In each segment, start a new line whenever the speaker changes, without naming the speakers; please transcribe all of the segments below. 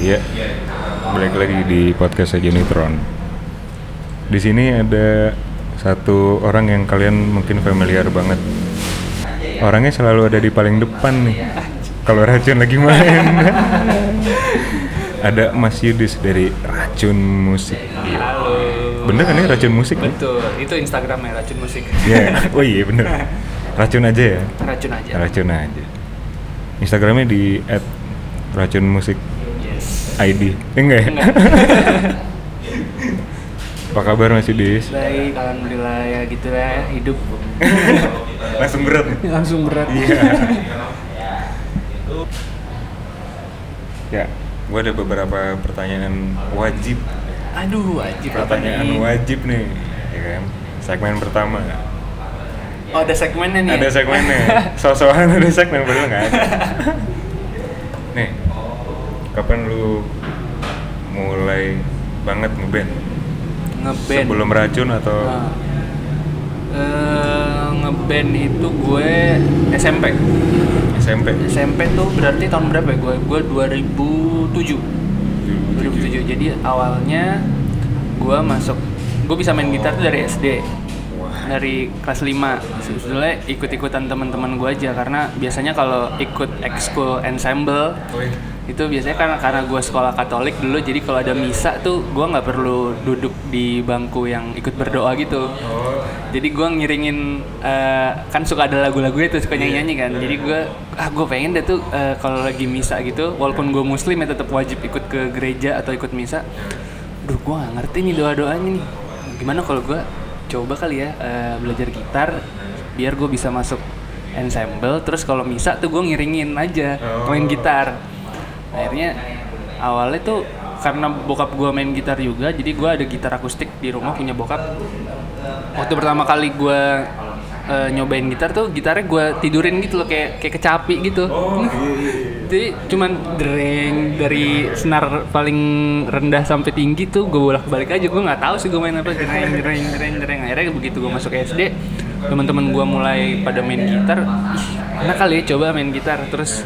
Iya. Balik lagi di podcast Unitron. Di sini ada satu orang yang kalian mungkin familiar banget. Orangnya selalu ada di paling depan nih. Kalau racun lagi main. ada Mas Yudis dari Racun Musik. Iya.
Halo.
Bener kan ini Racun Musik? ya?
Betul, itu Instagramnya Racun Musik.
Iya. Oh iya bener. Racun aja ya.
Racun aja.
Racun aja. Instagramnya di @racunmusik. ID. Eh, enggak ya? Apa kabar Mas Yudis?
Baik, alhamdulillah ya gitu ya hidup.
Langsung berat.
Langsung berat.
Iya. ya, gue ada beberapa pertanyaan wajib.
Aduh, wajib apa
Pertanyaan
nih?
wajib nih, ya kan? Segmen pertama.
Oh, ada segmennya nih.
Ada
ya?
segmennya. So-soan ada segmen padahal nggak ada. Nih, kapan lu mulai banget ngeband?
Ngeband.
Sebelum racun atau
Nah, eh, ngeband itu gue SMP.
SMP?
SMP tuh berarti tahun berapa ya gue? Gue 2007. 2007. Jadi awalnya gue masuk gue bisa main gitar tuh dari SD dari kelas 5 sebetulnya ikut-ikutan teman-teman gue aja karena biasanya kalau ikut ekskul ensemble. Itu biasanya karena karena gue sekolah Katolik dulu jadi kalau ada misa tuh gue nggak perlu duduk di bangku yang ikut berdoa gitu.
Oh,
jadi gue ngiringin eh, kan suka ada lagu-lagu itu suka nyanyi-nyanyi kan. Jadi gue ah gue pengen deh tuh eh, kalau lagi misa gitu walaupun gue muslim ya tetap wajib ikut ke gereja atau ikut misa. Duh gue gak ngerti nih doa-doanya nih. Gimana kalau gue coba kali ya eh, belajar gitar biar gue bisa masuk ensemble terus kalau misa tuh gue ngiringin aja main gitar akhirnya awalnya tuh karena bokap gue main gitar juga jadi gue ada gitar akustik di rumah punya bokap. Waktu pertama kali gue eh, nyobain gitar tuh gitarnya gue tidurin gitu loh kayak kayak kecapi gitu. Jadi cuman dereng dari senar paling rendah sampai tinggi tuh gue bolak balik aja. Gue nggak tahu sih gue main apa dereng dereng dereng dereng akhirnya begitu gue masuk SD teman-teman gue mulai pada main gitar. Ih enak kali ya coba main gitar. Terus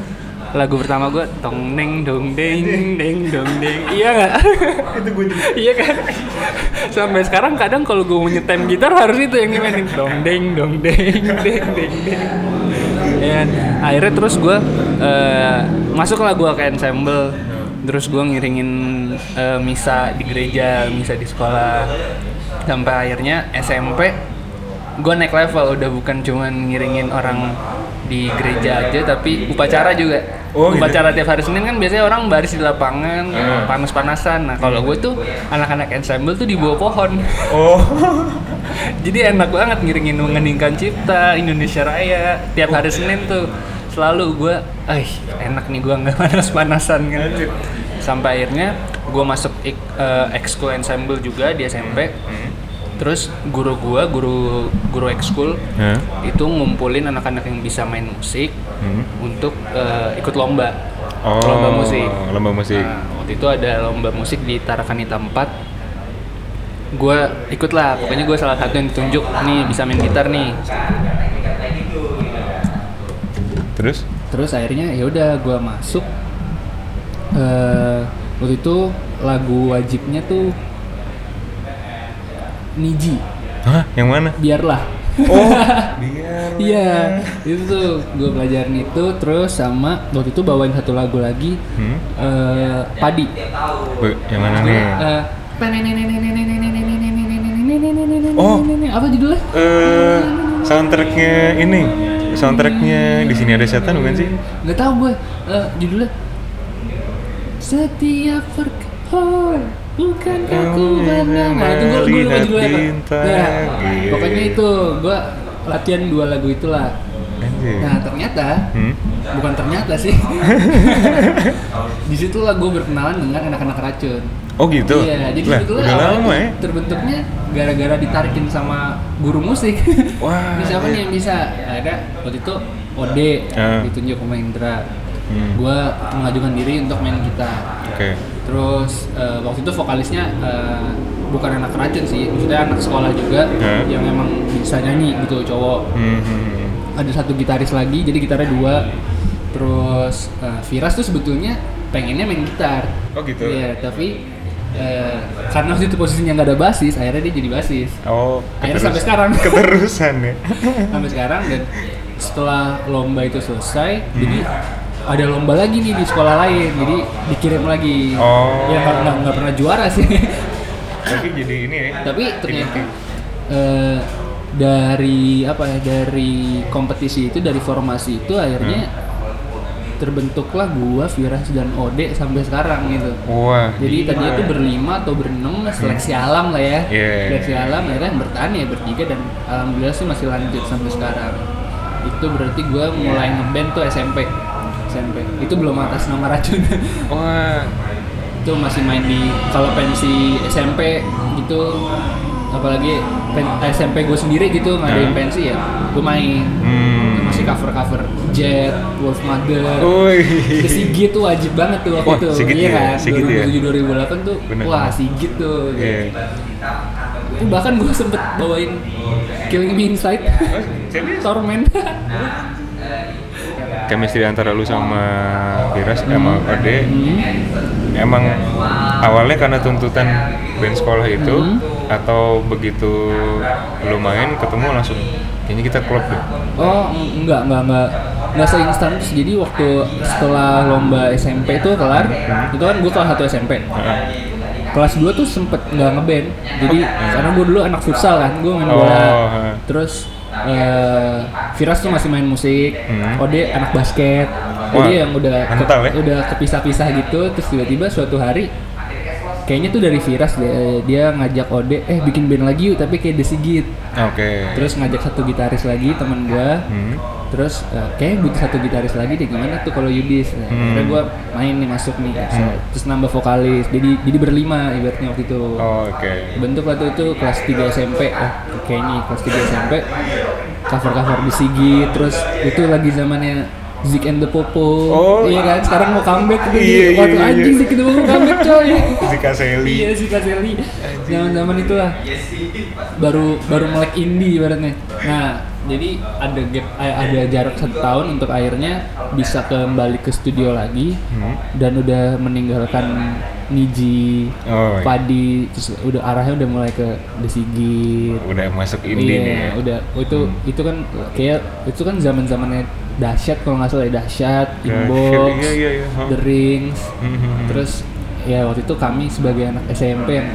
lagu pertama gue tong deng dong deng deng dong deng iya nggak?
Itu gue juga.
iya kan? Sampai sekarang kadang kalau gue mau nyetem gitar harus itu yang dimainin. Dong deng dong deng deng deng deng dan akhirnya terus gue eh, masuk lah gue ke ensemble. Terus gue ngiringin eh, misa di gereja misa di sekolah. Sampai akhirnya SMP gue naik level. Udah bukan cuman ngiringin orang di gereja aja tapi upacara juga
Oh, gitu.
upacara tiap hari Senin kan biasanya orang baris di lapangan
Hmm.
panas-panasan nah kalau gue tuh anak-anak ensemble tuh di bawah pohon
Oh,
jadi enak banget ngiringin mengeningkan cipta Indonesia Raya tiap hari Senin tuh selalu gue, eh enak nih gue nggak panas-panasan kan. Sampai akhirnya gue masuk ik, eh, ekskul ensemble juga di SMP. Terus guru gue, guru guru ekskul
Hah?
itu ngumpulin anak-anak yang bisa main musik
Hmm.
untuk eh, ikut lomba,
Oh,
lomba musik.
lomba musik.
Nah, waktu itu ada lomba musik di Tarakanita 4 gue ikut lah pokoknya gue salah satu yang ditunjuk nih bisa main gitar nih
Terus?
terus akhirnya ya udah gue masuk eh waktu itu lagu wajibnya tuh Niji
Hah? Yang mana?
biarlah
Oh, biar.
iya itu tuh gue pelajarin itu terus sama waktu itu bawain satu lagu lagi
Hmm?
eh padi
Yang mana nih?
Eh,
Oh.
apa judulnya
Eh, soundtracknya ini, soundtracknya di sini ada setan bukan sih?
nggak tahu gue Eh, judulnya setiap berkehor bukan aku berenang nah itu gue gue lupa apa
bintang,
Nah,
iya.
pokoknya itu gue latihan dua lagu itulah
Anjir.
nah ternyata
Hmm?
bukan ternyata sih di situlah gue berkenalan dengan anak-anak racun
Oh gitu?
iya jadi
Lah, udah
awalnya
lama ya?
terbentuknya gara-gara ditarikin sama guru musik
Wah,
ini siapa
iya.
nih yang bisa ada waktu itu Ode
Ah.
ditunjuk sama Indra
Hmm.
gue mengajukan diri untuk main gitar
Oke.
Terus eh, waktu itu vokalisnya eh, bukan anak racun sih maksudnya anak sekolah juga
Hah?
yang emang bisa nyanyi gitu cowok
Hmm, hmm,
ada satu gitaris lagi jadi gitarnya dua terus eh, Viras tuh sebetulnya pengennya main gitar
Oh, gitu?
iya tapi eh, karena waktu itu posisinya nggak ada basis akhirnya dia jadi basis
Oh,
Akhirnya sampai sekarang.
Keterusan ya.
sampai sekarang dan setelah lomba itu selesai
Hmm.
jadi ada lomba lagi nih di sekolah lain jadi dikirim lagi
Oh.
ya nggak nggak- pernah juara sih
Tapi jadi ini ya.
tapi ternyata eh, dari apa ya dari kompetisi itu dari formasi itu akhirnya
Hmm.
terbentuklah gua Firas dan Ode sampai sekarang gitu
Wah.
jadi
gila.
tadi itu berlima atau berenam seleksi alam lah ya
Iya.
seleksi alam akhirnya bertahan ya bertiga dan alhamdulillah sih masih lanjut sampai sekarang itu berarti gua mulai ngeband tuh SMP SMP itu belum atas nama racun
Wah.
itu masih main di kalau pensi SMP gitu apalagi pen, SMP gue sendiri gitu ngadain
Hmm.
pensi ya gue main
Hmm.
masih cover cover Jet, Wolf Mother. The Sigit tuh wajib banget tuh waktu
Wah,
itu.
Sigit
iya
ya,
kan?
Sigit ya.
2007 2008 tuh.
Bener.
Wah, Sigit tuh.
Iya.
Itu bahkan gue sempet bawain Killing Me Inside.
serius?
Torment.
Chemistry antara lu sama Firas sama Ode
Hmm.
emang awalnya karena tuntutan band sekolah itu
Hmm.
atau begitu lu main ketemu langsung kayaknya kita klub deh.
Oh, en- enggak, enggak, enggak. Enggak seinstan terus. Jadi waktu setelah lomba SMP itu kelar, itu kan gue kelas 1 SMP. Kelas 2 tuh sempet nggak ngeband. Jadi karena gue dulu anak futsal kan, gue main bola.
Oh.
Terus eh Firas tuh masih main musik,
Hmm.
Ode anak basket.
Wah,
Jadi yang udah
kental ya?
udah kepisah-pisah gitu, terus tiba-tiba suatu hari kayaknya tuh dari Firas dia, dia ngajak Ode, eh bikin band lagi yuk, tapi kayak The Sigit.
Oke.
Terus ngajak satu gitaris lagi teman gua.
Hmm.
Terus eh, kayaknya butuh satu gitaris lagi deh gimana tuh kalau Yudis. Nah,
Hmm.
Akhirnya gua main nih masuk nih. Terus nambah vokalis. Jadi jadi berlima ibaratnya waktu itu.
Oh, Oke.
Bentuk waktu itu kelas 3 SMP. Oh, kayaknya kelas 3 SMP. Cover-cover di Sigit. Terus itu lagi zamannya Zik and the Popo.
Oh.
Iya kan? Sekarang mau comeback gitu.
Iya, iya,
Waktu
iya,
anjing
iya.
Zik and the Popo comeback coy.
Zika Sally.
Iya sih Kak Selly. Zaman-zaman itulah. Baru baru melek indie ibaratnya. Nah, jadi ada gap eh, ada jarak satu tahun untuk akhirnya bisa kembali ke studio lagi
Hmm.
dan udah meninggalkan Niji,
Oh, iya.
Padi, terus udah arahnya udah mulai ke The Sigit.
Udah masuk indie
Iya,
nih. ya.
udah itu
Hmm.
itu kan kayak itu kan zaman zamannya dahsyat kalau nggak salah ya dahsyat, inbox,
iya, iya, iya. Hah.
the rings,
Hmm, hmm, hmm.
terus ya waktu itu kami sebagai anak SMP yang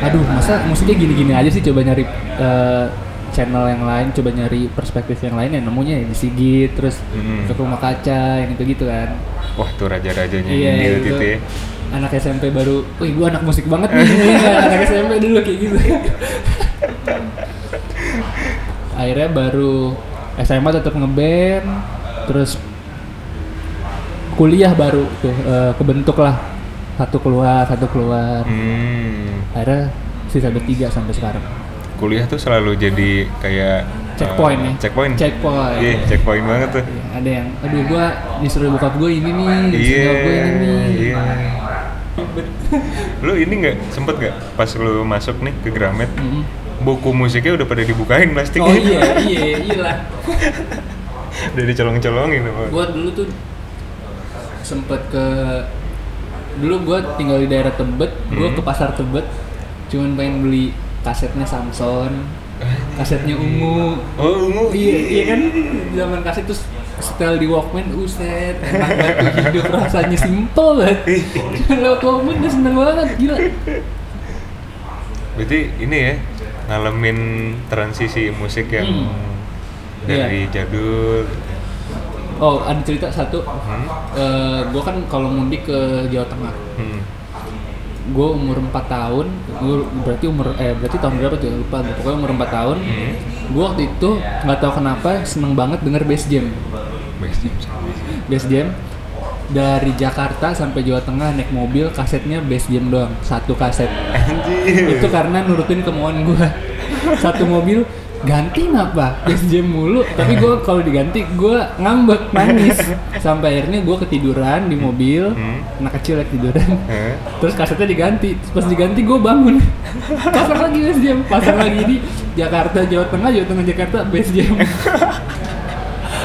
aduh masa musiknya gini-gini aja sih coba nyari eh, channel yang lain coba nyari perspektif yang lain yang nemunya ya di Sigit terus
Hmm.
ke rumah kaca yang itu gitu kan
Wah, tuh raja-rajanya
iya
indie waktu
itu
itu ya.
anak SMP baru wih gua anak musik banget nih Iya, anak SMP dulu kayak gitu akhirnya baru SMA tetap ngeband terus kuliah baru tuh eh, kebentuk lah satu keluar satu keluar
Hmm.
akhirnya sisa bertiga sampai sekarang
Kuliah tuh selalu jadi kayak
checkpoint
eh,
nih
Checkpoint.
checkpoint
Iya, checkpoint banget tuh.
Iya, ada yang aduh gua disuruh bokap gue ini nih disuruh nyokap gue ini nih
Iya. lu ini nggak sempet nggak pas lu masuk nih ke Gramet
Mm.
Buku musiknya udah pada dibukain plastiknya.
Oh iya iya iya lah.
Udah dicolong-colongin
gua dulu tuh sempet ke dulu gua tinggal di daerah Tebet gua
Hmm.
ke pasar Tebet cuman pengen beli kasetnya Samson kasetnya Ungu.
Oh ungu?
Iya iya kan? Zaman kaset terus setel di Walkman uset enak banget hidup rasanya simple banget. Cuman lewat Walkman udah seneng banget gila.
Berarti ini ya ngalamin transisi musik yang
Hmm.
dari jadul.
Oh ada cerita satu.
Hmm?
Eh, gua kan kalau mudik ke Jawa Tengah.
Hmm.
gue umur 4 tahun gue berarti umur eh berarti tahun berapa tuh? Lupa gue pokoknya umur 4 tahun.
Hmm.
gue waktu itu nggak tahu kenapa seneng banget denger bass jam.
Bass jam
bass jam dari Jakarta sampai Jawa Tengah naik mobil kasetnya bass jam doang satu kaset.
Anjir.
Itu karena nurutin kemauan gue satu mobil ganti apa bass jam mulu. Tapi gue kalau diganti gue ngambek nangis. Sampai akhirnya gue ketiduran di mobil.
Hmm.
anak kecil ya tiduran
Hah?
terus kasetnya diganti. Terus pas diganti gue bangun. Pasang lagi bass jam. Pasang lagi di Jakarta Jawa Tengah Jawa Tengah Jakarta bass jam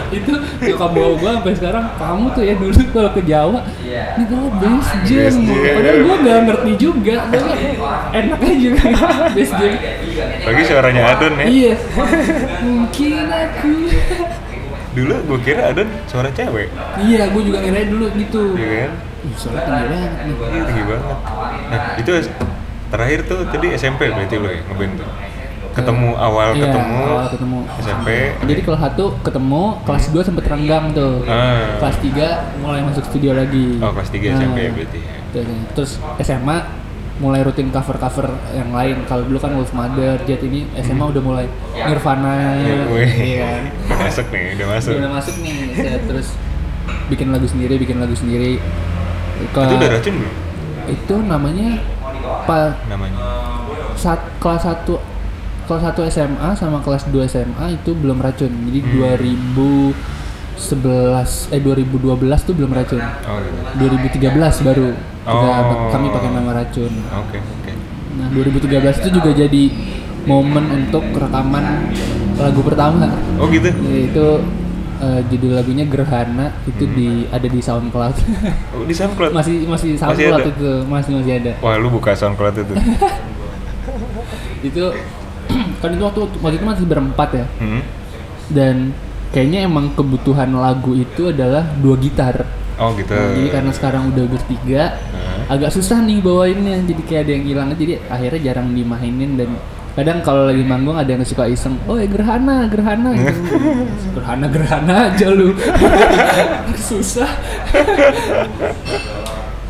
itu nyokap bawa gue sampai sekarang kamu tuh ya dulu kalau ke Jawa ini kalau best jam
Best jam.
padahal gue nggak ngerti juga tapi enak aja best jam
Lagi suaranya Adon ya.
iya mungkin aku
Dulu gue kira Adon suara cewek.
iya gue juga ngira dulu gitu
Iya kan?
Suara tinggi banget nih
Iya tinggi banget. Nah itu terakhir tuh tadi SMP berarti lo ya ngeband tuh. Ketemu awal
Iya,
ketemu.
awal ketemu.
SMP.
jadi kelas 1 ketemu kelas 2 sempet renggang tuh
Ah.
kelas 3 mulai masuk studio lagi
Oh kelas 3 SMP ya berarti. ya.
Terus- SMA mulai rutin cover-cover yang lain kalau dulu kan Wolf Mother, Jet ini SMA udah mulai Nirvana
Wih.
iya
Udah masuk nih, udah masuk.
udah masuk nih set, terus bikin lagu sendiri bikin lagu sendiri Ke-
Itu udah racun belum?
itu namanya pa,
Namanya.
saat kelas 1 kelas 1 SMA sama kelas 2 SMA itu belum racun jadi
Hmm.
2011 eh 2012 tuh belum racun
Oh gitu.
2013 baru kita
Oh.
kami pakai nama racun
Oke oke.
Nah, 2013 itu juga jadi momen untuk rekaman lagu pertama.
Oh gitu.
Yaitu eh, judul lagunya Gerhana itu
Hmm.
di ada di SoundCloud.
Oh di SoundCloud.
masih masih
Masih
SoundCloud
ada?
itu, masih masih ada.
Wah lu buka SoundCloud itu.
Itu kan itu waktu waktu itu masih berempat ya.
hmm?
Dan kayaknya emang kebutuhan lagu itu adalah dua gitar.
Oh gitu.
Nah, jadi karena sekarang udah bertiga,
Nah.
agak susah nih bawainnya. Jadi kayak ada yang hilang. Jadi akhirnya jarang dimainin dan kadang kalau lagi manggung ada yang suka iseng, oh ya gerhana, gerhana, gerhana, gerhana aja lu, susah.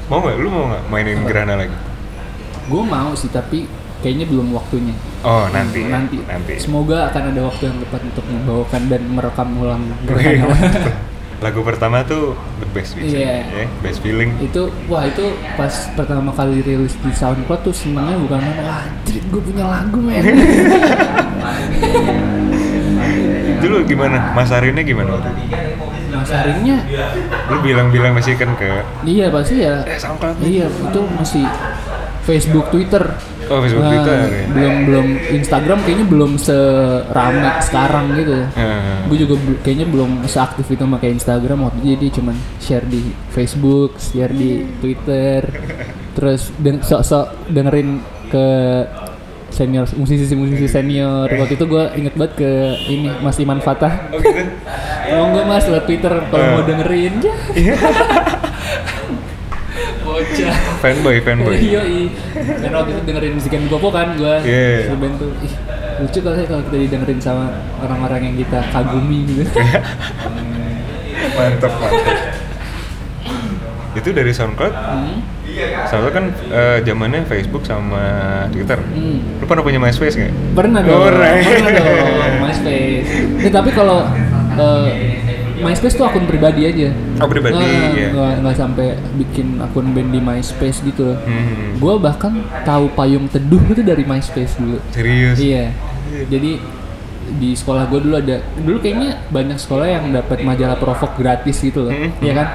Mau nggak? Lu mau nggak mainin Gerhana lagi?
Gue mau sih tapi kayaknya belum waktunya.
Oh nanti. ya?
nanti.
Nanti.
Semoga akan ada waktu yang tepat untuk membawakan dan merekam ulang
mantep. Lagu pertama tuh the best biasanya,
Iya.
ya, best feeling.
itu wah itu pas pertama kali rilis di SoundCloud tuh senengnya bukan karena wah anjir gue punya lagu men
Itu lu gimana? Masarinnya gimana waktu itu?
masarinnya
Lu bilang-bilang masih kan ke
iya pasti ya
eh SoundCloud
iya itu masih Facebook Twitter
Oh, Facebook,
Nah,
Twitter, ya.
belum belum. Instagram kayaknya belum serame sekarang gitu.
Nah,
gue juga kayaknya belum seaktif itu pakai Instagram waktu itu. Jadi cuman share di Facebook share di Twitter. Terus deng- sok-sok dengerin ke senior musisi-musisi senior. Waktu itu gue inget banget ke ini Mas Iman Fatah.
Oh gitu?
mas? Lewat Twitter kalau
Eh.
mau dengerin. Ya bocah
fanboy, fanboy.
Iya, iya. Dan waktu itu dengerin musikan Gopo kan gue
Iya.
yeah. tuh. Ih, lucu kali kalau kita didengerin sama orang-orang yang kita kagumi gitu.
mantap, mantap. Itu dari SoundCloud,
hmm.
SoundCloud kan eh, zamannya Facebook sama Twitter.
Hmm.
Lu pernah punya MySpace nggak?
Pernah dong.
Oh, right.
Pernah dong. MySpace. Tapi kalau eh, MySpace tuh akun pribadi aja.
Oh, pribadi,
Nggak-
iya.
nggak nggak sampai bikin akun band di MySpace gitu loh.
Hmm.
Gue bahkan tahu payung teduh itu dari MySpace dulu.
Serius?
Iya. Jadi di sekolah gue dulu ada dulu kayaknya banyak sekolah yang dapat majalah provok gratis gitu loh,
Hmm,
iya kan?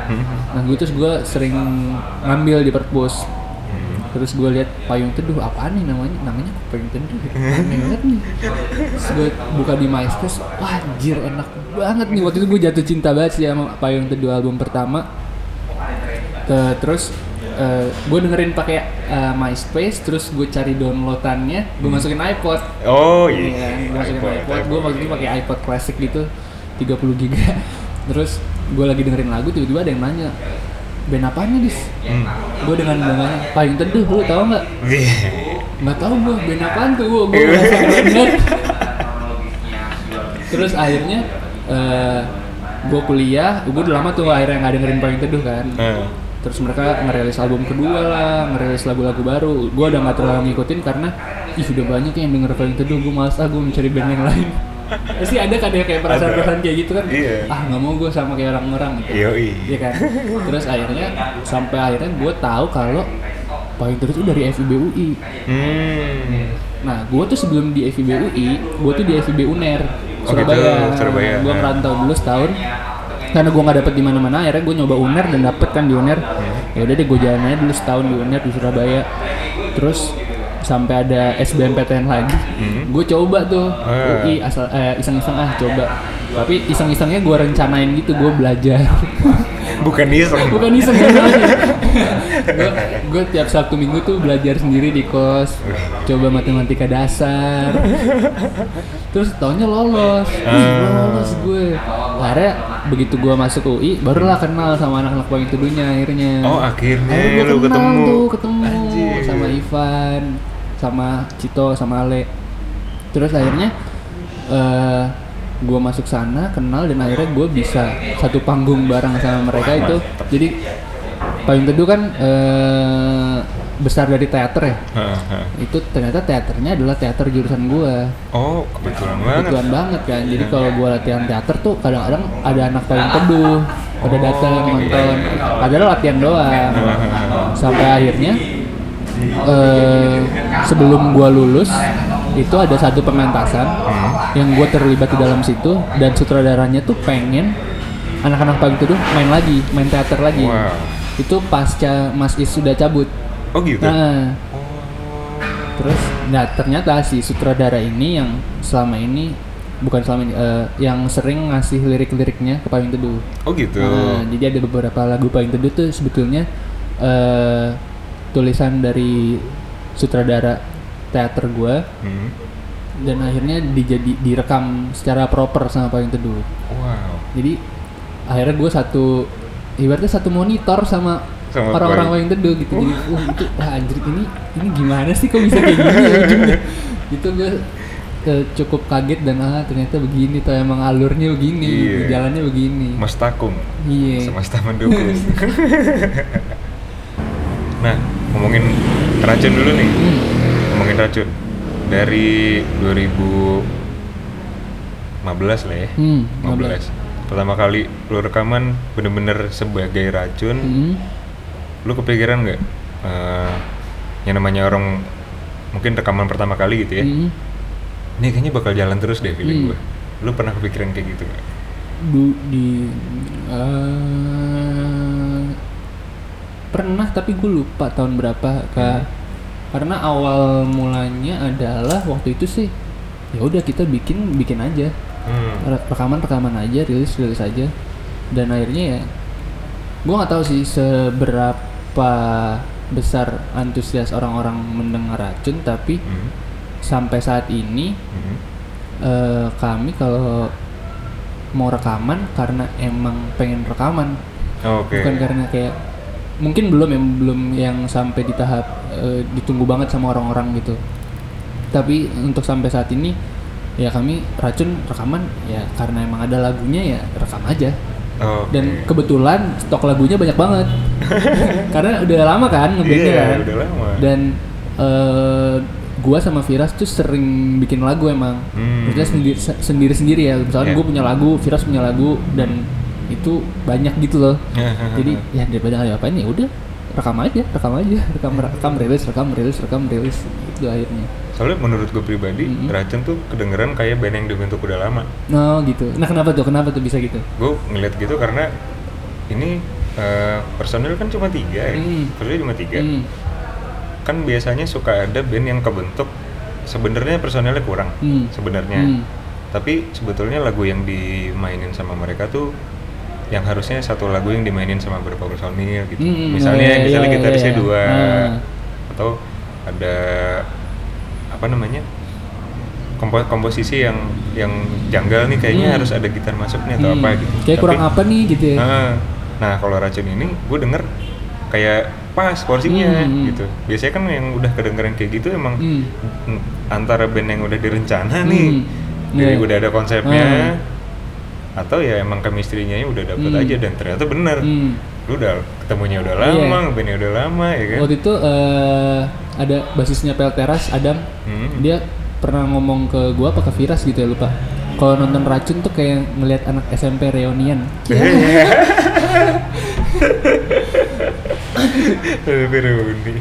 Nah gue terus gue sering ngambil di perpus. Terus gue lihat payung teduh apaan nih namanya? Namanya kok payung teduh? Aneh banget nih. Terus gue buka di MySpace, wah anjir enak banget nih. Waktu itu gue jatuh cinta banget sih sama payung teduh album pertama. Te- terus gue dengerin pakai eh, MySpace, terus gue cari downloadannya, gue masukin iPod.
Oh
Iya,
iya.
gue masukin
iPod,
iPod,
iPod.
gue waktu itu pakai iPod klasik gitu 30 giga terus gue lagi dengerin lagu tiba-tiba ada yang nanya band apaan nih dis?
Hmm.
gue dengan bangga paling teduh lu tau nggak?
Iya.
nggak tahu gue band apaan tuh gue gue bener terus akhirnya eh gue kuliah gue udah lama tuh akhirnya nggak dengerin paling teduh kan
Nah,
terus mereka ngerilis album kedua lah ngerilis lagu-lagu baru gue udah nggak terlalu ngikutin karena ih udah banyak yang denger paling teduh gue malas ah gue mencari band yang lain pasti ada kan ya kayak perasaan-perasaan kayak gitu kan?
Iya.
ah nggak mau gue sama kayak orang-orang gitu.
Yoi.
Iya kan? Terus akhirnya sampai akhirnya gue tahu kalau paling teduh itu dari FIB UI
Hmm.
nah gue tuh sebelum di FIB UI gue tuh di FIB UNER
Oh gitu,
Surabaya.
Surabaya.
gue merantau dulu setahun. Karena gue nggak dapet di mana-mana akhirnya gue nyoba UNER dan dapet kan di UNER. Ya udah deh gue jalan aja dulu setahun di UNER di Surabaya. Terus sampai ada SBMPTN lagi
Hmm.
gue coba tuh
Ah.
UI asal eh, iseng-iseng ah coba tapi iseng-isengnya gue rencanain gitu gue belajar
Bukan iseng.
bukan iseng gue gue tiap sabtu minggu tuh belajar sendiri di kos coba matematika dasar terus taunya lolos Ih,
Ah.
lolos gue akhirnya begitu gue masuk UI barulah kenal sama anak-anak paling teduhnya akhirnya
Oh, akhirnya
akhirnya gue
ketemu.
tuh ketemu
Anjir.
sama Ivan sama Cito sama Ale. Terus akhirnya eh gue masuk sana kenal dan akhirnya gue bisa satu panggung bareng sama mereka itu. jadi paling teduh kan eh, besar dari teater ya?
Haha.
itu ternyata teaternya adalah teater jurusan gue
Oh, kebetulan banget.
kebetulan banget kan. Jadi kalau gue latihan teater tuh kadang-kadang ada anak paling teduh pada datang
Oh,
nonton.
iya, iya.
padahal latihan doang. Sampai akhirnya eh, sebelum gue lulus itu ada satu pementasan
Hmm.
yang gue terlibat di dalam situ dan sutradaranya tuh pengen anak-anak paling teduh main lagi main teater lagi
Wow.
itu pasca Mas Is sudah cabut
Oh gitu.
Nah, terus nah ternyata si sutradara ini yang selama ini bukan selama ini eh, yang sering ngasih lirik-liriknya ke Payung Teduh.
Oh gitu.
Nah, jadi ada beberapa lagu Payung Teduh tuh sebetulnya eh, tulisan dari sutradara teater gua
Hmm.
dan akhirnya dijadi direkam secara proper sama Payung Teduh.
Wow.
Jadi akhirnya gue satu ibaratnya satu monitor
sama
orang-orang
Payung.
yang teduh gitu. Jadi wah itu wah anjir ini ini gimana sih kok bisa kayak gini ya ujungnya. Itu gue eh, cukup kaget dan ah ternyata begini tuh emang alurnya begini,
Iya.
jalannya begini.
Mas Takung.
Iya.
Semesta mendukung. nah, ngomongin racun dulu nih.
Hmm.
Ngomongin racun. Dari 2015 lah ya.
Hmm,
15. Pertama kali lu rekaman bener-bener sebagai racun,
Hmm.
lu kepikiran nggak eh, yang namanya orang mungkin rekaman pertama kali gitu ya?
Hmm.
Ini kayaknya bakal jalan terus deh feeling
Hmm.
gue. Lu pernah kepikiran kayak gitu nggak?
Du, di eh, pernah tapi gue lupa tahun berapa kak
Hmm.
karena awal mulanya adalah waktu itu sih ya udah kita bikin bikin aja
Hmm.
Re- rekaman rekaman aja rilis rilis aja dan akhirnya ya gue nggak tahu sih seberapa besar antusias orang-orang mendengar racun tapi
Hmm.
sampai saat ini
Hmm.
eh, kami kalau mau rekaman karena emang pengen rekaman
Oke.
bukan karena kayak mungkin belum yang belum yang sampai di tahap eh, ditunggu banget sama orang-orang gitu tapi untuk sampai saat ini ya kami racun rekaman ya karena emang ada lagunya ya rekam aja
Oke.
dan kebetulan stok lagunya banyak banget karena udah lama kan ngebandnya
Iya,
kan
udah lama.
dan eh, gua sama Firas tuh sering bikin lagu emang
Hmm.
maksudnya sendiri sendiri sendiri ya misalnya
Iya.
gue punya lagu Firas punya lagu dan itu banyak gitu loh jadi ya daripada nggak apain ya udah rekam aja rekam aja rekam rekam rilis rekam rilis rekam rilis itu akhirnya
Soalnya menurut gue pribadi,
Mm-mm.
racun tuh kedengeran kayak band yang dibentuk udah lama.
no gitu nah kenapa tuh kenapa tuh bisa gitu
Gue ngeliat gitu karena ini eh, personil kan cuma tiga ya.
Hmm.
Personil cuma tiga.
Hmm.
Kan biasanya suka ada band yang kebentuk sebenarnya personilnya kurang
Hmm.
sebenarnya.
Hmm.
Tapi sebetulnya lagu yang dimainin sama mereka tuh yang harusnya satu lagu yang dimainin sama beberapa personil gitu.
Hmm,
misalnya
iya,
misalnya
iya,
gitarisnya
iya.
dua
Ah.
atau ada apa namanya? kompo- komposisi yang yang janggal nih kayaknya
Hmm.
harus ada gitar masuk nih atau
Hmm.
apa gitu.
kayak kurang apa nih gitu ya
Nah, nah kalau racun ini gue denger kayak pas porsinya
Hmm.
gitu. Biasanya kan yang udah kedengeran kayak gitu emang
Hmm.
mm, antara band yang udah direncana nih,
Hmm.
jadi
Iya.
udah ada konsepnya,
Hmm.
Atau ya emang chemistry-nya udah dapet
Hmm.
aja dan ternyata bener.
Hmm.
Lu udah ketemunya udah
Iya.
lama, bandnya udah lama ya kan.
waktu itu eh, ada basisnya Pelteras Adam
Hmm.
dia pernah ngomong ke gua apa ke Firas gitu ya lupa kalau nonton racun tuh kayak ngelihat anak SMP reunian
Tapi reuni.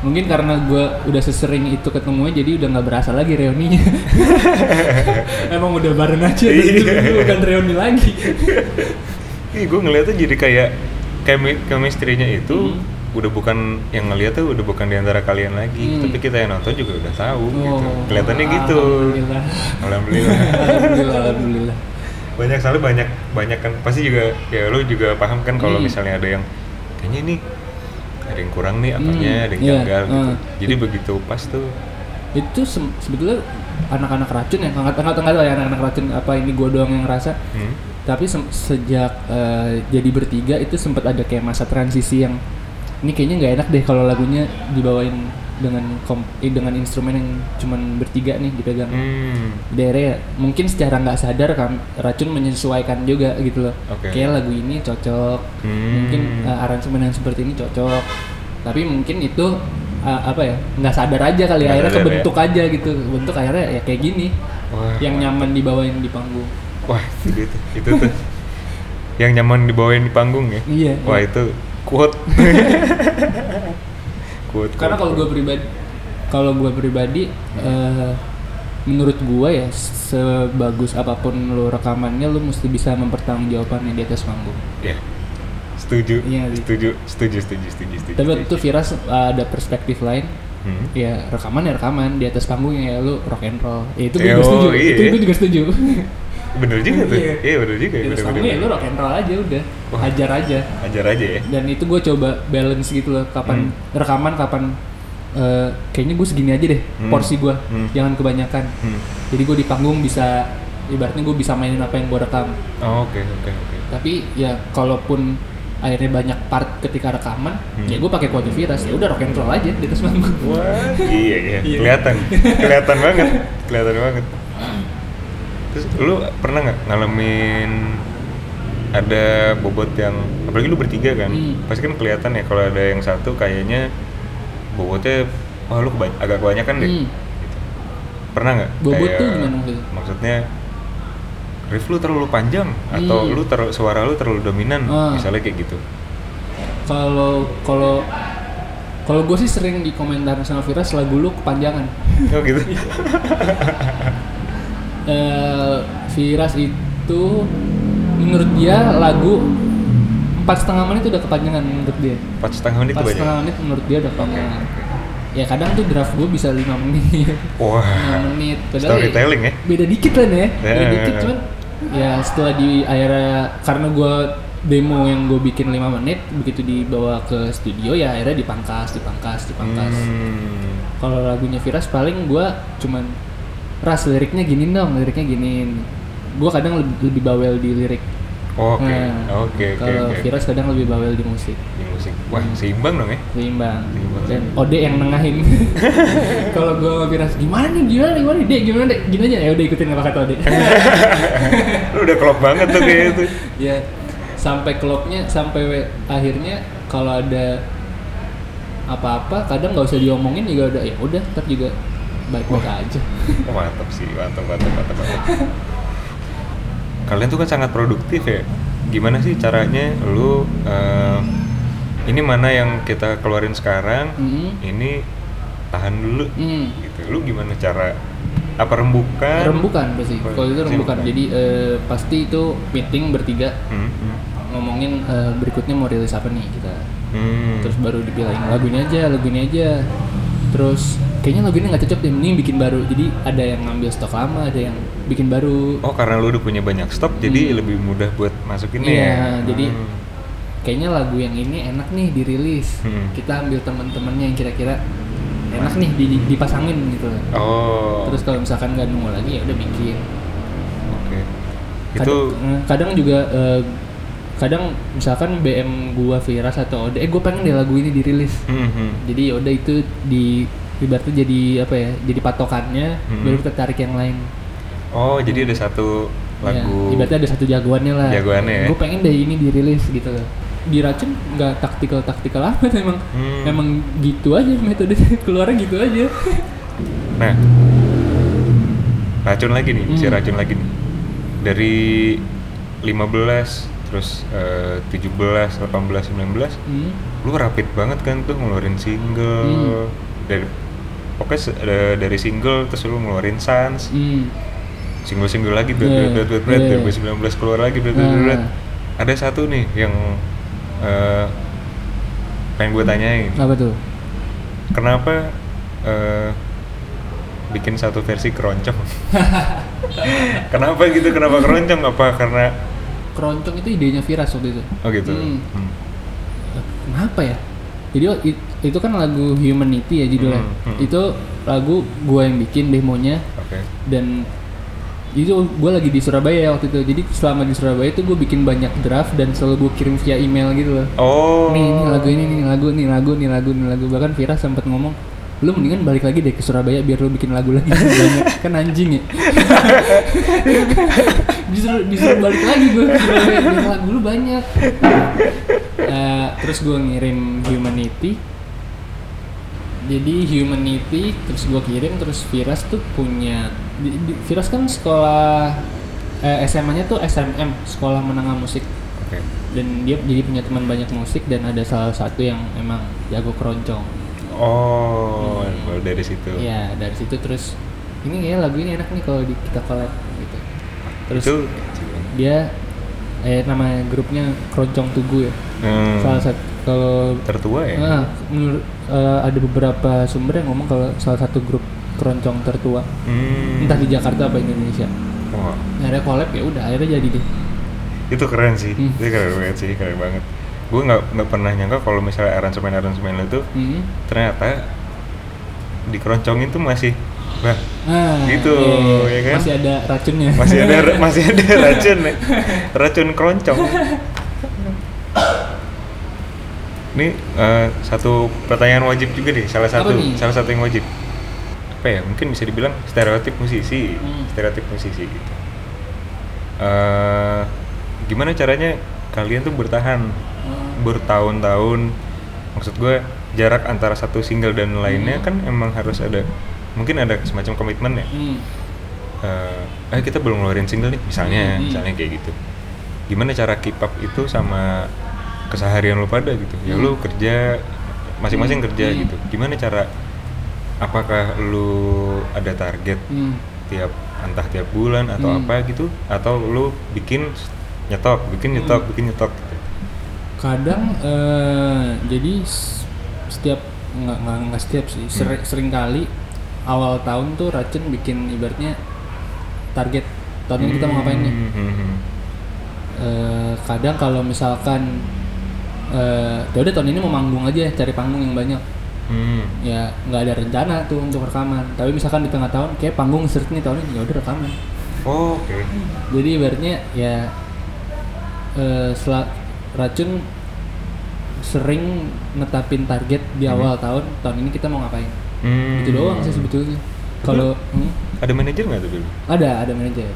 mungkin karena gua udah sesering itu ketemunya jadi udah nggak berasa lagi reuninya emang udah bareng aja terus
Iya.
bukan reuni lagi
Ih, gue ngeliatnya jadi kayak chemi- chemistry-nya itu
Hmm.
udah bukan yang ngeliat tuh udah bukan di antara kalian lagi,
Hmm.
tapi kita yang nonton juga udah tahu gitu.
Oh,
Kelihatannya gitu.
Alhamdulillah.
Alhamdulillah.
alhamdulillah, alhamdulillah.
banyak sekali banyak banyak kan pasti juga ya lu juga paham kan kalau
Hmm.
misalnya ada yang kayaknya ini ada yang kurang nih apanya,
Hmm,
ada yang
iya,
janggal gitu.
uh.
Jadi begitu pas tuh
Itu sem- sebetulnya anak-anak racun ya, nggak nggak nggak tahu ya anak-anak racun apa ini gua doang yang ngerasa.
hmm,
Tapi sem- sejak eh, jadi bertiga itu sempat ada kayak masa transisi yang ini kayaknya nggak enak deh kalau lagunya dibawain dengan kom- eh, dengan instrumen yang cuman bertiga nih dipegang.
hmm,
daerah mungkin secara nggak sadar kan racun menyesuaikan juga gitu loh
Oke.
kayak lagu ini cocok
Hmm.
mungkin uh, aransemen yang seperti ini cocok tapi mungkin itu uh, apa ya nggak sadar aja kali
Nggak
akhirnya
ya.
kebentuk aja gitu bentuk akhirnya ya kayak gini
wah,
yang nyaman dibawain di panggung
wah itu itu, itu tuh yang nyaman dibawain di panggung ya.
Iya,
Wah
iya.
itu quote. quote.
karena kalau gue pribadi kalau gue pribadi eh, menurut gue ya sebagus apa pun lo rekamannya lo mesti bisa mempertanggungjawabkannya di atas panggung
ya setuju,
Iya, iya.
setuju, setuju, setuju, setuju, setuju.
tapi
setuju.
itu Viras uh, ada perspektif lain
Hmm.
ya rekaman ya rekaman di atas panggung ya lu rock and roll ya itu gue
Eh,
juga setuju
iya.
itu gue juga setuju
Bener juga tuh.
Iya.
Iya bener juga.
atas
bener, bener,
ya lu rock and roll aja udah
Wah.
hajar aja
Ajar aja ya.
dan itu gue coba balance gitu loh kapan rekaman kapan eh, kayaknya gue segini aja deh
Hmm.
porsi gue
Hmm.
jangan kebanyakan
Hmm.
jadi gue di panggung bisa ibaratnya gue bisa mainin apa yang gue rekam
Oh, Oke oke oke.
tapi ya kalaupun akhirnya banyak part ketika rekaman
Hmm.
ya gue pakai quote Viras ya udah rock and roll aja di atas panggung
Wah, iya iya,
Iya.
kelihatan, kelihatan banget, kelihatan banget. Terus lu pernah nggak ngalamin ada bobot yang, apalagi lu bertiga kan,
Hmm.
pasti kan kelihatan ya kalau ada yang satu kayaknya bobotnya, wah lu keba- agak kebanyakan deh.
Hmm.
Gitu. Pernah nggak?
Bobot
Kayak-
tuh gimana maksudnya?
Maksudnya riff lu terlalu panjang atau
Hmm.
lu ter- suara lu terlalu dominan,
Ah.
misalnya kayak gitu.
kalau kalau kalau gue sih sering dikomentarin sama Viras lagu lu kepanjangan
Oh gitu.
eh Viras itu menurut dia lagu empat setengah menit udah kepanjangan menurut dia
Empat setengah menit
empat setengah menit menurut dia udah kepanjangan ya kadang tuh draft gue bisa lima menit
Wah.
lima menit Padahal ya
Storytelling ya.
beda dikit lah nih ya beda
Ya.
dikit cuman ya setelah di akhirnya karena gue demo yang gue bikin lima menit begitu dibawa ke studio ya akhirnya dipangkas dipangkas dipangkas
Hmm.
kalau lagunya Viras paling gue cuman ras liriknya gini dong liriknya giniin gue kadang lebih, lebih bawel di lirik
Oke,
Nah,
oke, oke,
kalau
oke.
Viras kadang lebih bawel di musik
Di musik. Wah, seimbang dong ya.
seimbang
Seimbang.
dan Ode yang nengahin kalau gue sama Viras gimana nih gimana nih gimana dek gimana dek gini aja ya udah ikutin apa kata Ode
Lu udah klop banget tuh kayak itu.
ya sampai klubnya sampai akhirnya kalau ada apa-apa kadang nggak usah diomongin juga udah ya udah ntar juga baik-baik aja
Oh, mantap sih, mantap, mantap, mantap, mantap. Kalian tuh kan sangat produktif ya. Gimana sih caranya lu eh, ini mana yang kita keluarin sekarang,
Mhm.
ini tahan dulu
Hmm.
gitu. Lu gimana cara apa rembukan?
rembukan pasti kalau itu rembukan
rembukan.
jadi eh, pasti itu meeting bertiga
Hmm. hmm.
ngomongin eh, berikutnya mau rilis apa nih kita
Hmm.
terus baru dibilangin lagu ini aja lagu ini aja terus kayaknya lagu ini nggak cocok deh mending bikin baru jadi ada yang ngambil stok lama ada yang bikin baru
Oh, karena lu udah punya banyak stok, jadi
Hmm.
lebih mudah buat masukinnya
Iya,
ya.
jadi
Hmm.
kayaknya lagu yang ini enak nih dirilis
Hmm.
kita ambil teman-temannya yang kira-kira enak nih di- dipasangin gitu
Oh.
terus kalau misalkan nggak nemu lagi ya udah bikin
Oke.
kadang,
Itu
eh, kadang juga eh, kadang misalkan BM gua Viras atau Ode eh gue pengen deh lagu ini dirilis
Hmm, hmm.
jadi ya udah itu di ibaratnya jadi apa ya jadi patokannya
Hmm.
baru kita tarik yang lain
Oh, jadi ada satu lagu.
ya, ibaratnya ada satu jagoannya lah
Jagoannya ya.
gue pengen deh ini dirilis gitu loh di racun nggak taktikal taktikal amat emang
Hmm.
emang gitu aja metode keluarnya gitu aja
Nah, racun lagi nih, si
Hmm.
racun lagi nih. Dari 15 terus eh, 17, 18, 19
hmm.
lu rapid banget kan tuh ngeluarin single
Hmm.
dari pokoknya dari single terus lu ngeluarin Sans
Hmm.
single-single lagi berat
Yeah,
berat berat berat
yeah.
2019 keluar lagi berat berat berat ada satu nih yang eh, pengen gue tanyain
Apa tuh?
kenapa eh, bikin satu versi keroncong kenapa gitu kenapa keroncong apa karena
Keroncong itu idenya Viras waktu itu.
oh gitu
Hmm.
Hmm.
Kenapa ya? Jadi oh, it- itu kan lagu Humanity ya judulnya.
Hmm, hmm.
Itu lagu gua yang bikin demonya.
Oke.
Dan itu gue lagi di Surabaya waktu itu. Jadi selama di Surabaya itu gue bikin banyak draft dan selalu gue kirim via email gitu loh.
Oh.
Nih ini lagu ini nih lagu nih lagu nih lagu nih lagu. Bahkan Vira sempat ngomong lu mendingan balik lagi deh ke Surabaya biar lu bikin lagu lagi. Kan anjing ya justru justru balik lagi gue lagu lu banyak Eh, terus gue ngirim Humanity jadi Humanity terus gue kirim terus Viras tuh punya di, di- Viras kan sekolah eh, SMA-nya tuh SMM sekolah menengah musik dan dia jadi punya teman banyak musik dan ada salah satu yang emang jago keroncong.
oh
Hmm.
baru dari situ
Iya dari situ terus ini kayak lagu ini enak nih kalau di, kita collab. Terus
itu
dia eh nama grupnya Keroncong Tugu ya.
hmm,
Salah satu kalau
tertua ya
ah, menurut eh, ada beberapa sumber yang ngomong kalau salah satu grup keroncong tertua
Hmm.
entah di Jakarta apa Indonesia.
Wah,
Akhirnya collab ya udah akhirnya jadi deh.
itu keren sih
Hmm.
itu keren banget sih keren banget gue nggak nggak pernah nyangka kalau misalnya aransemen aransemen itu
Hmm.
ternyata dikeroncongin tuh masih bah
Ah,
Gitu,
iya,
ya kan?
Masih ada racunnya.
masih ada masih ada racun racun keroncong ini eh, satu pertanyaan wajib juga deh salah satu salah satu yang wajib apa ya mungkin bisa dibilang stereotip musisi
Hmm.
stereotip musisi gitu Eh, gimana caranya kalian tuh bertahan
Hmm.
bertahun-tahun maksud gue jarak antara satu single dan lainnya
Hmm.
kan emang harus ada mungkin ada semacam komitmen ya
Hmm.
eh eh, kita belum ngeluarin single nih misalnya
Hmm.
misalnya kayak gitu gimana cara keep up itu sama keseharian lu pada gitu ya
Hmm.
lu kerja masing-masing
Hmm.
kerja
Hmm.
gitu gimana cara apakah lu ada target
Hmm.
tiap entah tiap bulan atau
Hmm.
apa gitu atau lu bikin nyetok bikin nyetok
Hmm.
bikin nyetok gitu.
kadang eh, jadi setiap nggak nggak setiap sih sering, sering kali awal tahun tuh racun bikin ibaratnya target tahun ini kita mau ngapain nih. Eh, kadang kalau misalkan ya udah tahun ini mau manggung aja cari panggung yang banyak.
Hmm.
ya nggak ada rencana tuh untuk rekaman. Tapi misalkan di tengah tahun kayak panggung seret nih tahun ini ya udah rekaman.
Oh, oke.
Jadi ibaratnya ya eh sela- racun sering netapin target di
Hmm.
awal tahun tahun ini kita mau ngapain
Hmm.
itu doang sih sebetulnya kalau hmm,
ada manajer nggak tuh dulu
ada ada manajer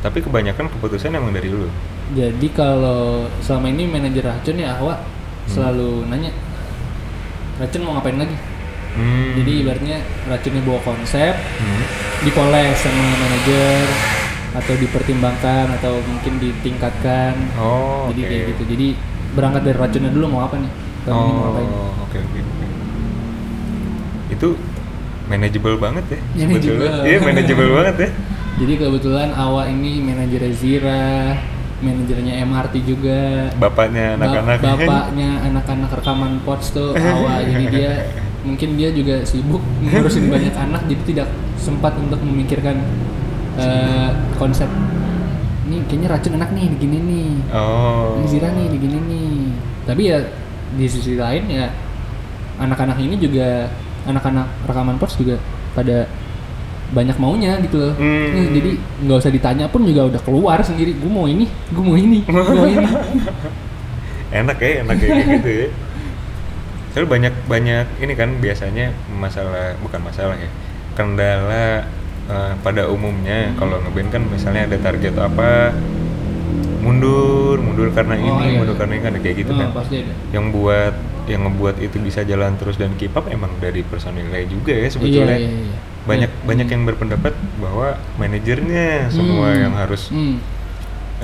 tapi kebanyakan keputusan emang dari lu
jadi kalau selama ini manajer racun ya Ahwa selalu nanya racun mau ngapain lagi
Hmm.
jadi ibaratnya racunnya bawa konsep
Hmm.
dipoles sama manajer atau dipertimbangkan atau mungkin ditingkatkan
Oh,
jadi
oke.
kayak gitu jadi berangkat dari racunnya dulu mau apa nih tahun ini mau ngapain
Oh, oke oke oke. Itu manageable banget ya.
Manageable.
Iya, manageable banget ya.
jadi kebetulan Awa ini manajernya Zira manajernya MRT juga
Bapaknya
Ba-
anak-anak.
bapaknya anak-anak rekaman pots tuh Awa jadi dia mungkin dia juga sibuk ngurusin banyak anak jadi tidak sempat untuk memikirkan eh, konsep ini kayaknya racun enak nih begini nih
Oh.
ini Zira nih begini nih tapi ya di sisi lain ya anak-anak ini juga anak-anak rekaman pots juga pada banyak maunya gitu loh
Hmm.
Jadi nggak usah ditanya pun juga udah keluar sendiri gue mau ini gue mau ini gue mau ini
Enak ya, enak kayak gitu ya. Soalnya banyak banyak ini kan biasanya masalah bukan masalah ya. Kendala eh, pada umumnya
Hmm.
kalau ngeband kan misalnya ada target apa mundur, mundur karena
Oh,
ini,
iya.
mundur karena ini kan kayak gitu
Oh,
kan.
pasti ada
yang buat yang ngebuat itu bisa jalan terus dan keep up emang dari personilnya juga ya sebetulnya
iya, iya, iya.
banyak
Iya.
banyak yang berpendapat bahwa manajernya semua
Hmm.
yang harus
hmm.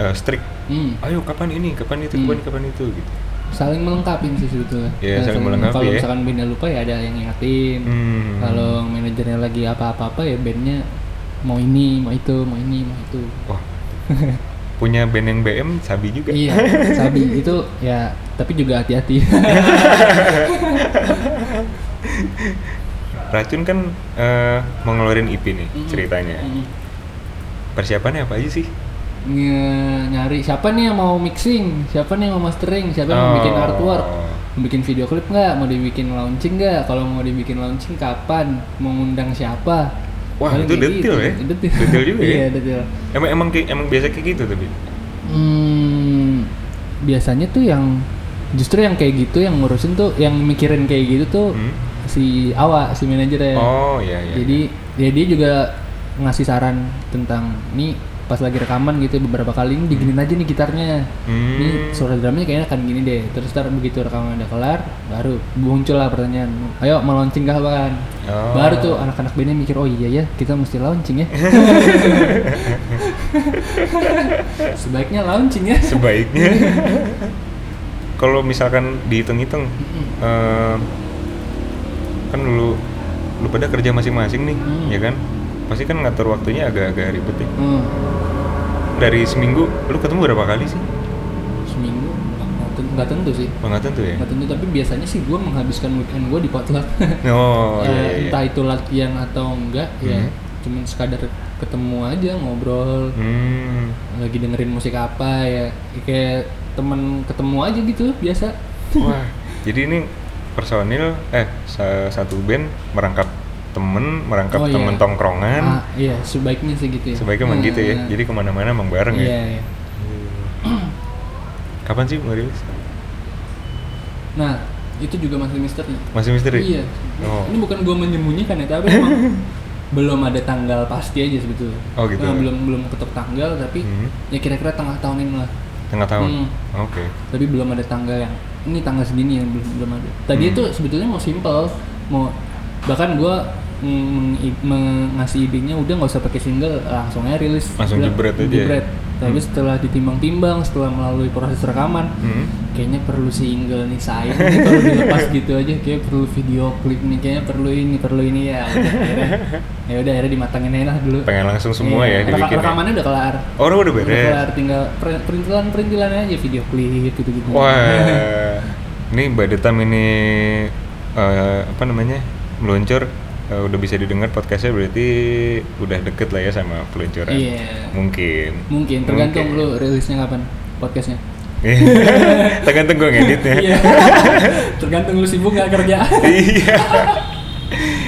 eh, strict
hmm.
ayo kapan ini kapan itu
Hmm.
kapan kapan itu gitu
saling melengkapi sih sebetulnya
Iya,
Nah,
saling
sama-
melengkapi
kalau
ya.
misalkan bandnya lupa ya ada yang ngingetin
Hmm.
kalau manajernya lagi apa-apa apa ya bandnya mau ini mau itu mau ini mau itu
wah punya band yang BM Sabi juga.
Iya, Sabi itu ya tapi juga hati-hati.
Racun kan eh, mau ngeluarin EP nih ceritanya.
Mm.
Persiapannya apa aja sih?
Nge- nyari siapa nih yang mau mixing, siapa nih yang mau mastering, siapa yang mau bikin
Oh.
artwork, mau bikin video klip nggak, mau dibikin launching nggak, kalau mau dibikin launching kapan, mau ngundang siapa.
Wah,
Paling
itu
kayak
detail ya?
Detail,
Detail juga ya?
Iya detail.
Emang emang emang biasa kayak gitu tapi.
Hmm, biasanya tuh yang justru yang kayak gitu yang ngurusin tuh yang mikirin kayak gitu tuh
Hmm?
si Awa si manajer ya.
Oh iya iya.
Jadi ya dia juga ngasih saran tentang nih pas lagi rekaman gitu beberapa kali ini diginin aja nih gitarnya.
Hmm.
Ini suara drumnya kayaknya akan gini deh. Terus ntar begitu rekaman udah kelar, baru muncul lah pertanyaan. Ayo mau launching kapan?
Oh.
Baru tuh anak-anak bandnya mikir oh iya ya kita mesti launching ya. Sebaiknya launching ya.
sebaiknya kalau misalkan dihitung-hitung eh, kan dulu lu pada kerja masing-masing nih
Hmm.
ya kan pasti kan ngatur waktunya agak-agak ribet ya.
Hmm.
dari seminggu lu ketemu berapa kali sih?
Seminggu? Nggak ten- nggak tentu sih.
Oh, nggak tentu ya?
Nggak tentu tapi biasanya sih gue menghabiskan weekend gue di potluck.
oh
Eh,
iya, iya,
entah itu latihan atau enggak ya
Hmm.
cuman sekadar ketemu aja ngobrol.
Hmm.
Lagi dengerin musik apa ya. Kayak temen ketemu aja gitu biasa.
Wah jadi ini personil eh sa- satu band merangkap temen merangkap
Oh, iya.
temen tongkrongan.
Ah, iya sebaiknya sih gitu ya.
Sebaiknya emang gitu ya.
Hmm.
jadi ke mana-mana emang bareng
iya,
ya
iya.
kapan sih mau rilis?
Nah itu juga masih misteri.
Masih misteri?
Iya.
Oh.
Ini bukan gue menyembunyikan ya tapi emang belum ada tanggal pasti aja sebetulnya.
Oh, gitu.
Nah, belum belum ketok tanggal tapi
Hmm.
ya kira-kira tengah tahun ini lah.
Tengah tahun?
Hmm.
oke.
Tapi belum ada tanggal yang ini tanggal segini yang belum belum ada. Tadi
Hmm.
itu sebetulnya mau simple mau bahkan i- mengasih idenya udah nggak usah pakai single langsung aja rilis
Langsung
Udah,
jebret aja ya?
jebret. tapi
Hmm.
setelah ditimbang-timbang setelah melalui proses rekaman
Hmm.
kayaknya perlu single nih sayang nih kalau dilepas gitu aja kayak perlu video klip nih kayaknya perlu ini perlu ini ya udah, akhirnya ya udah akhirnya dimatangin aja lah dulu
pengen langsung semua
Iya,
ya
reka-
dibikin ya?
rekamannya udah kelar
oh udah
udah
beres
kelar tinggal per- perintilan perintilan aja video klip gitu gitu
wah ini by the time ini eh, apa namanya meluncur eh, udah bisa didengar podcastnya berarti udah deket lah ya sama peluncuran
Iya.
mungkin
Mungkin tergantung
Mungkin.
lu rilisnya kapan podcastnya.
tergantung gue ngeditnya
Iya. tergantung lu sibuk nggak kerja.
iya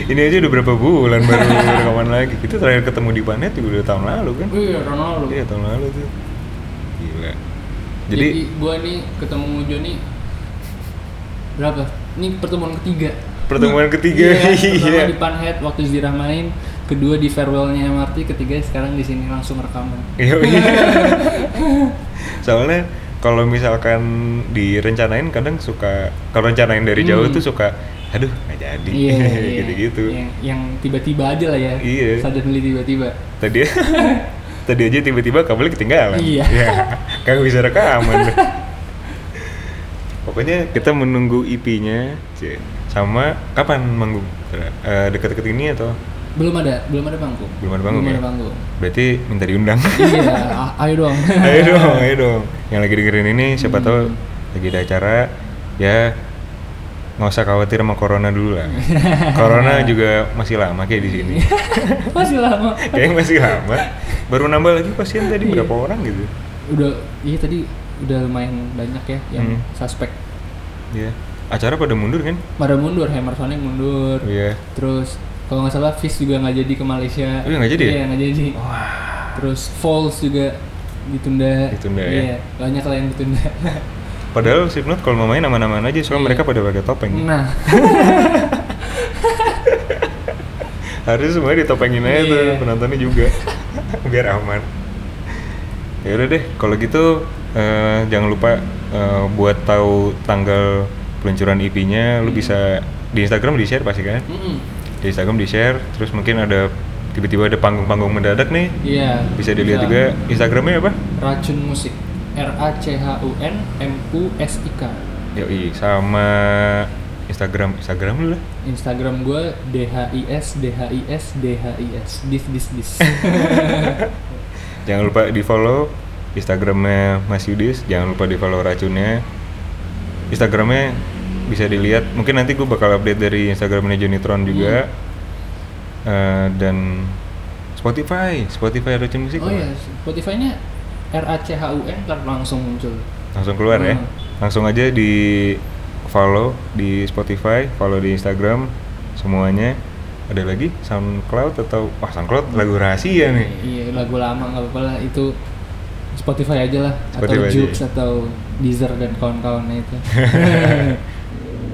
ini aja udah berapa bulan baru rekaman lagi kita terakhir ketemu di Banet juga udah tahun lalu kan
Iya, Ronaldo.
iya tahun lalu tuh gila
Jadi,
jadi
gua nih ketemu Joni berapa? Ini pertemuan ketiga.
Pertemuan ketiga
Iya, pertama
iya
di Panhead waktu Zira main, kedua di farewellnya MRT, ketiga sekarang di sini langsung rekaman.
Iya, iya. Soalnya kalau misalkan direncanain kadang suka kalau rencanain dari jauh
Hmm.
tuh suka aduh nggak jadi
Iya, iya.
gitu-gitu.
Yang, yang tiba-tiba aja lah ya.
Iya.
Suddenly tiba-tiba.
Tadi tadi aja tiba-tiba kabelnya ketinggalan.
Iya.
Ya, kagak bisa rekaman. Pokoknya kita menunggu IP-nya. Sama kapan manggung? Eh, Deket-deket ini atau
Belum ada, belum ada panggung.
belum ada panggung
belum
ya?
ada panggung.
Berarti minta diundang.
iya, ayo dong.
ayo dong, ayo dong. Yang lagi dengerin ini siapa
Hmm.
tahu lagi ada acara ya nggak usah khawatir sama corona dulu lah. corona juga masih lama kayak di sini.
Masih lama.
Kayaknya masih lama. Baru nambah lagi pasien tadi
Iya.
berapa orang gitu?
Udah, iya tadi udah lumayan banyak ya yang
Hmm.
suspek.
Iya. Acara pada mundur kan?
Pada mundur, Hammer Sonic mundur.
Iya.
Terus kalau nggak salah Fish juga nggak jadi ke Malaysia.
Oh, iya, nggak jadi ya?
Iya nggak jadi. Terus Falls juga ditunda.
Ditunda ya?
Iya, banyak lah yang ditunda.
Padahal Slipknot kalau mau main aman-aman aja, soalnya
Iya.
mereka pada pakai topeng.
nah,
Harusnya semuanya ditopengin aja tuh
Iya.
penontonnya juga, biar aman. Ya udah deh, kalau gitu eh, jangan lupa eh, buat tahu tanggal peluncuran IP-nya, lu
Hmm.
bisa di Instagram di share pasti kan?
mm-mm.
Di Instagram di share, terus mungkin ada tiba-tiba ada panggung-panggung mendadak nih,
iya.
bisa dilihat juga. Instagramnya apa?
Racun musik. R A C H U N M U S I K.
Yoi, sama Instagram Instagram lu lah.
Instagram gue D H I S D H I S D H I S. Dis dis dis.
Jangan lupa di follow Instagramnya Mas Yudis, jangan lupa di follow racunnya. Instagramnya bisa dilihat. Mungkin nanti gue bakal update dari Instagramnya Jonitron juga. Eh, dan Spotify, Spotify Racun Musik
Oh iya, Spotify-nya R A C H U N kan langsung muncul.
langsung keluar ya.
Hmm.
Langsung aja di follow di Spotify, follow di Instagram semuanya. Ada lagi SoundCloud atau wah SoundCloud lagu rahasia nih.
Iya, lagu lama nggak apa-apa lah itu Spotify aja lah
Spotify
atau Joox
ya?
atau Deezer dan kawan-kawannya itu.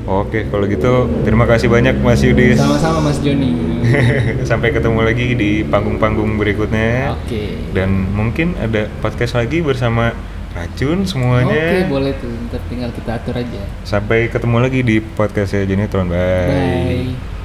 Oke, kalau gitu terima kasih banyak Mas Yudis.
Sama-sama Mas Joni.
Sampai ketemu lagi di panggung-panggung berikutnya.
Oke.
Dan mungkin ada podcast lagi bersama Racun semuanya.
Oke, boleh tuh. Ntar tinggal kita atur aja.
Sampai ketemu lagi di podcastnya Jenitron. Bye.
Bye.